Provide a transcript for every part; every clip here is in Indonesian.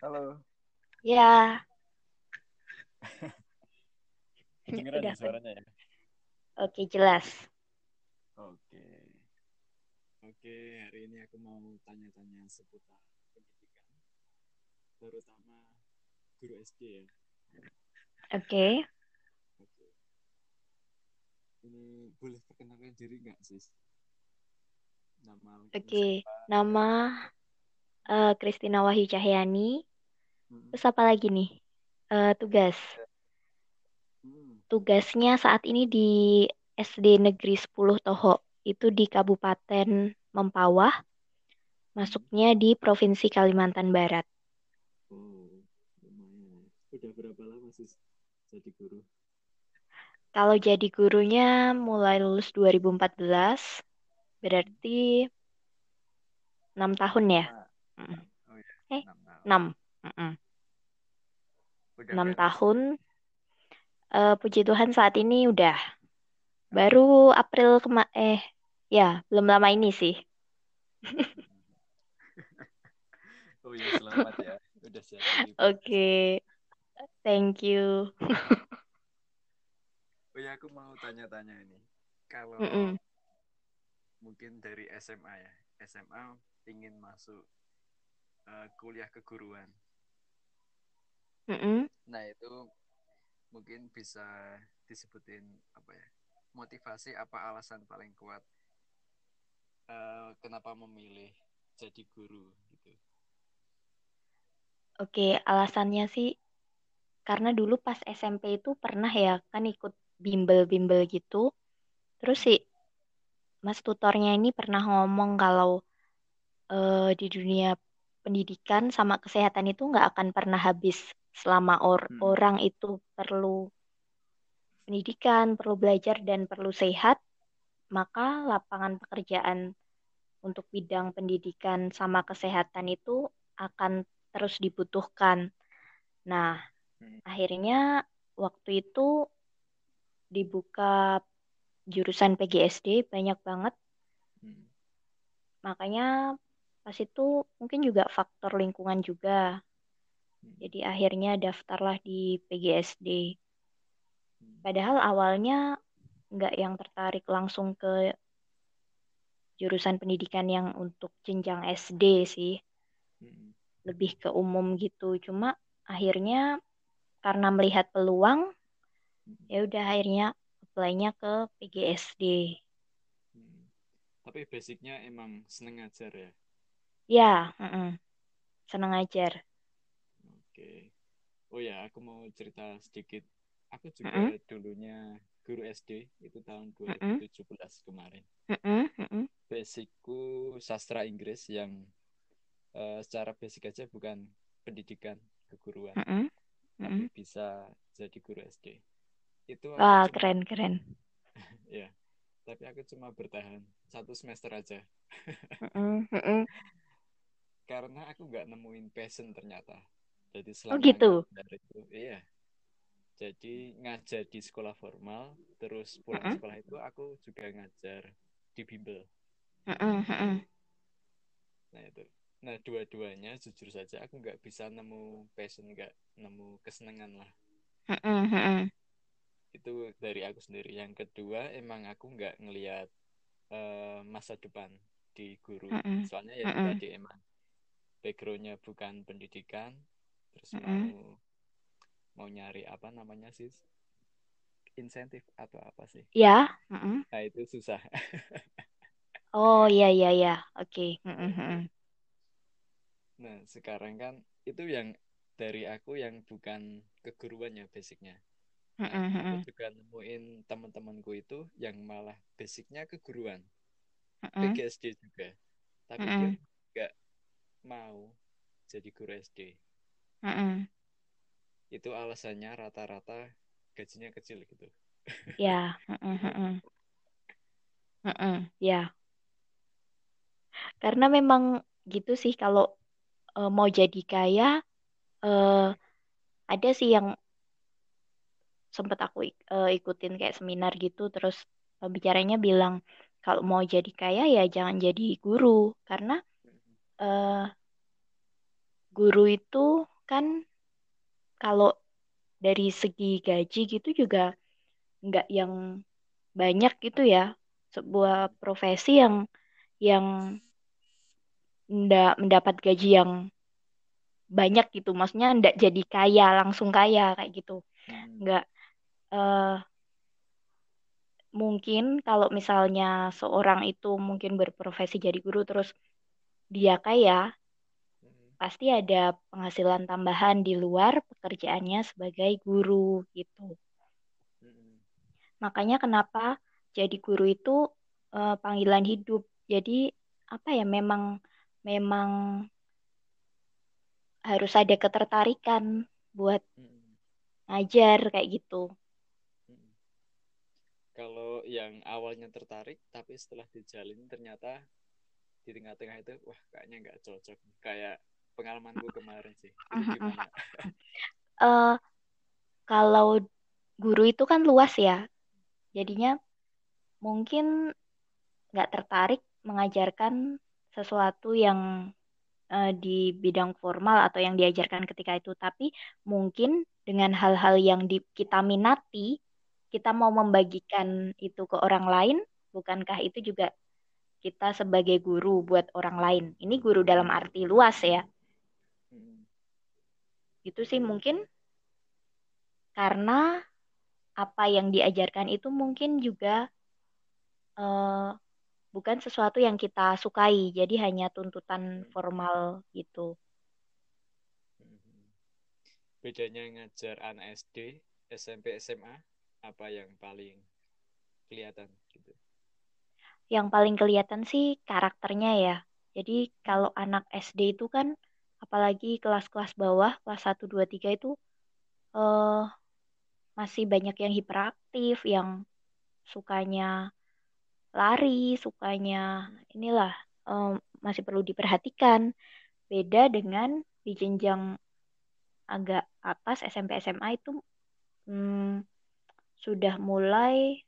Halo. Ya, Kedengeran udah. ya suaranya ya? Oke, jelas. Oke. Oke, hari ini aku mau tanya-tanya seputar pendidikan. Terutama guru SD ya. Oke. Oke. Ini boleh perkenalkan diri nggak, Sis? Nama Oke, nama eh, Kristina Wahyu Cahyani. Hmm. Terus apa lagi nih? Eh, tugas. Hmm. Tugasnya saat ini di SD Negeri 10 Toho. Itu di Kabupaten Mempawah. Masuknya di Provinsi Kalimantan Barat. Oh, lumayan. Udah berapa lama, Sis, jadi guru? Kalau jadi gurunya mulai lulus 2014. Berarti 6 tahun ya? Oh ya, Eh, enam tahun. 6. Mm-mm. Udah 6 beres. tahun. Eh, puji Tuhan saat ini udah. Baru April kema eh ya belum lama ini sih. Oh iya, selamat ya. Udah siap Oke, thank you. Oh ya, aku mau tanya-tanya ini. Kalau Mm-mm. mungkin dari SMA ya, SMA ingin masuk eh, kuliah keguruan. Mm-mm. Nah, itu mungkin bisa disebutin apa ya? Motivasi apa alasan paling kuat eh, kenapa memilih jadi guru gitu. Oke, alasannya sih karena dulu pas SMP itu pernah ya kan ikut bimbel-bimbel gitu. Terus sih Mas tutornya ini pernah ngomong kalau eh, di dunia pendidikan sama kesehatan itu nggak akan pernah habis selama or- Hmm. orang itu perlu pendidikan, perlu belajar dan perlu sehat, maka lapangan pekerjaan untuk bidang pendidikan sama kesehatan itu akan terus dibutuhkan. Nah, Hmm. akhirnya waktu itu dibuka jurusan PGSD banyak banget. Hmm. Makanya pas itu mungkin juga faktor lingkungan juga. Hmm. Jadi akhirnya daftarlah di PGSD. Hmm. Padahal awalnya nggak yang tertarik langsung ke jurusan pendidikan yang untuk jenjang SD sih. Hmm. Lebih ke umum gitu. Cuma akhirnya karena melihat peluang, Hmm. ya udah akhirnya apply-nya ke PGSD. Hmm. Tapi basicnya emang seneng ngajar ya. Ya, mm-mm. Seneng ngajar. Oke. Oh ya, aku mau cerita sedikit. Aku juga Mm-mm. dulunya guru SD itu tahun Mm-mm. 2017 kemarin. Mm-mm, mm-mm, Basicku sastra Inggris yang eh, secara basic aja bukan pendidikan keguruan, mm-mm, tapi mm-mm. bisa jadi guru SD. Itu Wah, cuma keren-keren. ya, tapi aku cuma bertahan satu semester aja Mm-mm, mm-mm. karena aku nggak nemuin passion ternyata. Jadi Oh selama gitu. ngajar itu, iya. Jadi ngajar di sekolah formal, terus pulang Mm-mm, sekolah itu aku juga ngajar di bimbel. mm-mm, mm-mm. Nah itu. Nah dua-duanya jujur saja aku nggak bisa nemu passion, nggak nemu kesenangan lah. Itu dari aku sendiri. Yang kedua emang aku nggak ngelihat eh, masa depan di guru. Mm-mm, Soalnya ya itu mm-mm, tadi emang backgroundnya bukan pendidikan, terus mau mm-mm. mau nyari apa namanya sih insentif atau apa sih? Ya, mm-mm. Nah itu susah. Oh iya iya iya. Oke. Nah sekarang kan itu yang dari aku yang bukan keguruan ya basicnya. Nah Mm-mm, aku mm-mm, juga nemuin teman-temanku itu yang malah basicnya keguruan, PGSD juga, tapi dia mm-mm, nggak mau jadi guru SD. Mm-mm. Itu alasannya rata-rata gajinya kecil gitu. Ya, mm-mm, mm-mm, mm-mm. Ya, karena memang gitu sih kalau eh, mau jadi kaya eh ada sih yang sempat aku ik- eh, ikutin kayak seminar gitu terus eh, bicaranya bilang kalau mau jadi kaya ya jangan jadi guru karena eh guru itu kan kalau dari segi gaji gitu juga nggak yang banyak gitu ya. Sebuah profesi yang yang ndak mendapat gaji yang banyak gitu. Maksudnya ndak jadi kaya, langsung kaya kayak gitu. Hmm. Nggak eh mungkin kalau misalnya seorang itu mungkin berprofesi jadi guru terus dia kaya. Pasti ada penghasilan tambahan di luar pekerjaannya sebagai guru gitu. Hmm. Makanya kenapa jadi guru itu eh, panggilan hidup. Jadi apa ya memang memang harus ada ketertarikan buat Hmm. ngajar kayak gitu. Hmm. Kalau yang awalnya tertarik tapi setelah dijalin ternyata di tengah-tengah itu wah kayaknya nggak cocok kayak pengalamanku kemarin sih. Gimana? Eh, kalau guru itu kan luas ya, jadinya mungkin nggak tertarik mengajarkan sesuatu yang eh, di bidang formal atau yang diajarkan ketika itu, tapi mungkin dengan hal-hal yang di, kita minati, kita mau membagikan itu ke orang lain, bukankah itu juga kita sebagai guru buat orang lain? Ini guru dalam arti luas ya. Hmm. Itu sih mungkin karena apa yang diajarkan itu mungkin juga eh, bukan sesuatu yang kita sukai, jadi hanya tuntutan formal gitu. Hmm. bedanya ngajar anak SD SMP SMA apa yang paling kelihatan gitu Yang paling kelihatan sih karakternya ya. Jadi kalau anak SD itu kan apalagi kelas-kelas bawah, kelas 1 2 3 itu eh masih banyak yang hiperaktif, yang sukanya lari, sukanya inilah em, masih perlu diperhatikan. Beda dengan di jenjang agak atas SMP SMA itu hmm, sudah mulai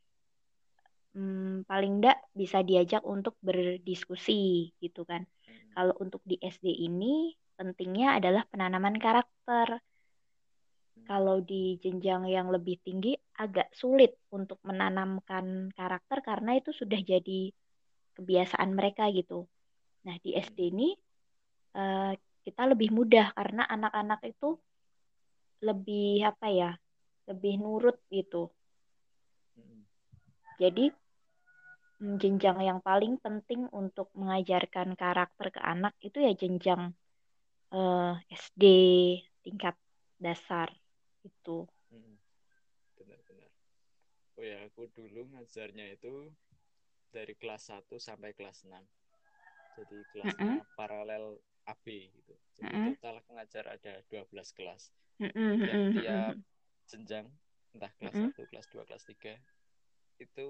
hmm, paling enggak bisa diajak untuk berdiskusi gitu kan. Hmm. Kalau untuk di SD ini pentingnya adalah penanaman karakter. Kalau di jenjang yang lebih tinggi agak sulit untuk menanamkan karakter karena itu sudah jadi kebiasaan mereka gitu. Nah, di SD ini eh, kita lebih mudah karena anak-anak itu lebih apa ya? Lebih nurut gitu. Hmm. Jadi mm, jenjang yang paling penting untuk mengajarkan karakter ke anak itu ya jenjang eh, SD tingkat dasar itu. Hmm. benar-benar oh ya aku dulu ngajarnya itu dari kelas 1 sampai kelas 6 jadi kelasnya paralel AB gitu jadi Mm-mm. total aku ngajar ada 12 kelas Mm-mm, dan mm-mm, tiap jenjang entah kelas Mm-mm. 1, kelas 2, kelas 3 itu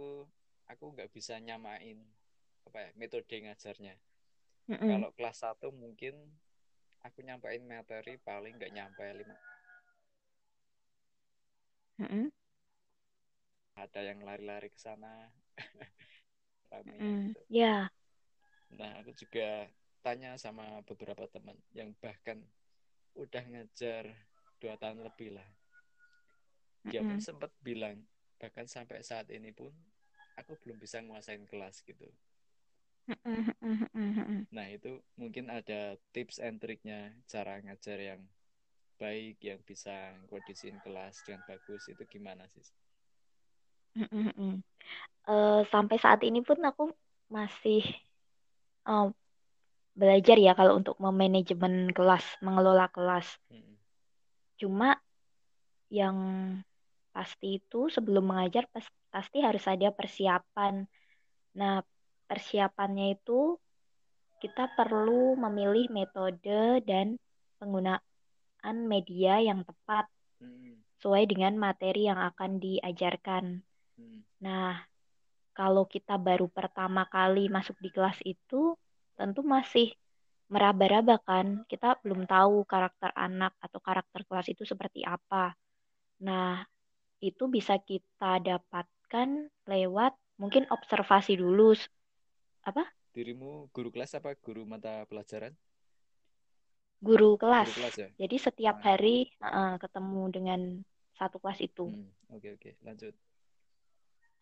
aku nggak bisa nyamain apa ya metode ngajarnya mm-mm, kalau kelas 1 mungkin aku nyampein materi paling nggak nyampe lima mm-mm, ada yang lari-lari ke sana mm-mm. gitu. Ya, nah aku juga tanya sama beberapa teman yang bahkan udah ngajar dua tahun lebih lah dia pun mm-mm, sempat bilang bahkan sampai saat ini pun aku belum bisa nguasain kelas gitu. Nah itu mungkin ada tips and triknya cara ngajar yang baik yang bisa kondisiin kelas dengan bagus itu gimana sih. Eh, sampai saat ini pun aku masih eh, belajar ya kalau untuk memanajemen kelas, mengelola kelas. Mm-mm. Cuma yang pasti itu sebelum mengajar pas- pasti harus ada persiapan. Nah, persiapannya itu kita perlu memilih metode dan penggunaan media yang tepat Mm-mm. sesuai dengan materi yang akan diajarkan. Mm. Nah, kalau kita baru pertama kali masuk di kelas itu, tentu masih meraba-raba kan. Kita belum tahu karakter anak atau karakter kelas itu seperti apa. Nah, itu bisa kita dapatkan lewat mungkin observasi dulu. Apa? dirimu guru kelas apa guru mata pelajaran guru kelas. Guru kelas ya? Jadi setiap Ah. hari uh, ketemu dengan satu kelas itu. Hmm, Oke oke lanjut.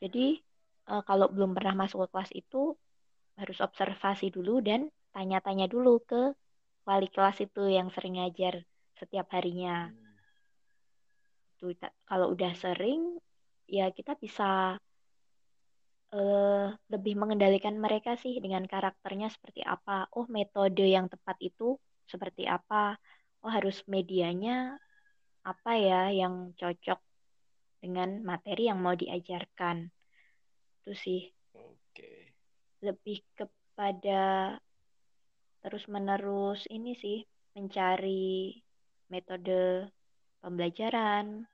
Jadi uh, kalau belum pernah masuk ke kelas itu harus observasi dulu dan tanya-tanya dulu ke wali kelas itu yang sering ngajar setiap harinya. Hmm, Tuh, kalau udah sering ya kita bisa eh, lebih mengendalikan mereka sih dengan karakternya seperti apa. Oh, metode yang tepat itu seperti apa. Oh, harus medianya apa ya yang cocok dengan materi yang mau diajarkan. Itu sih Oke. lebih kepada terus-menerus ini sih mencari metode pembelajaran,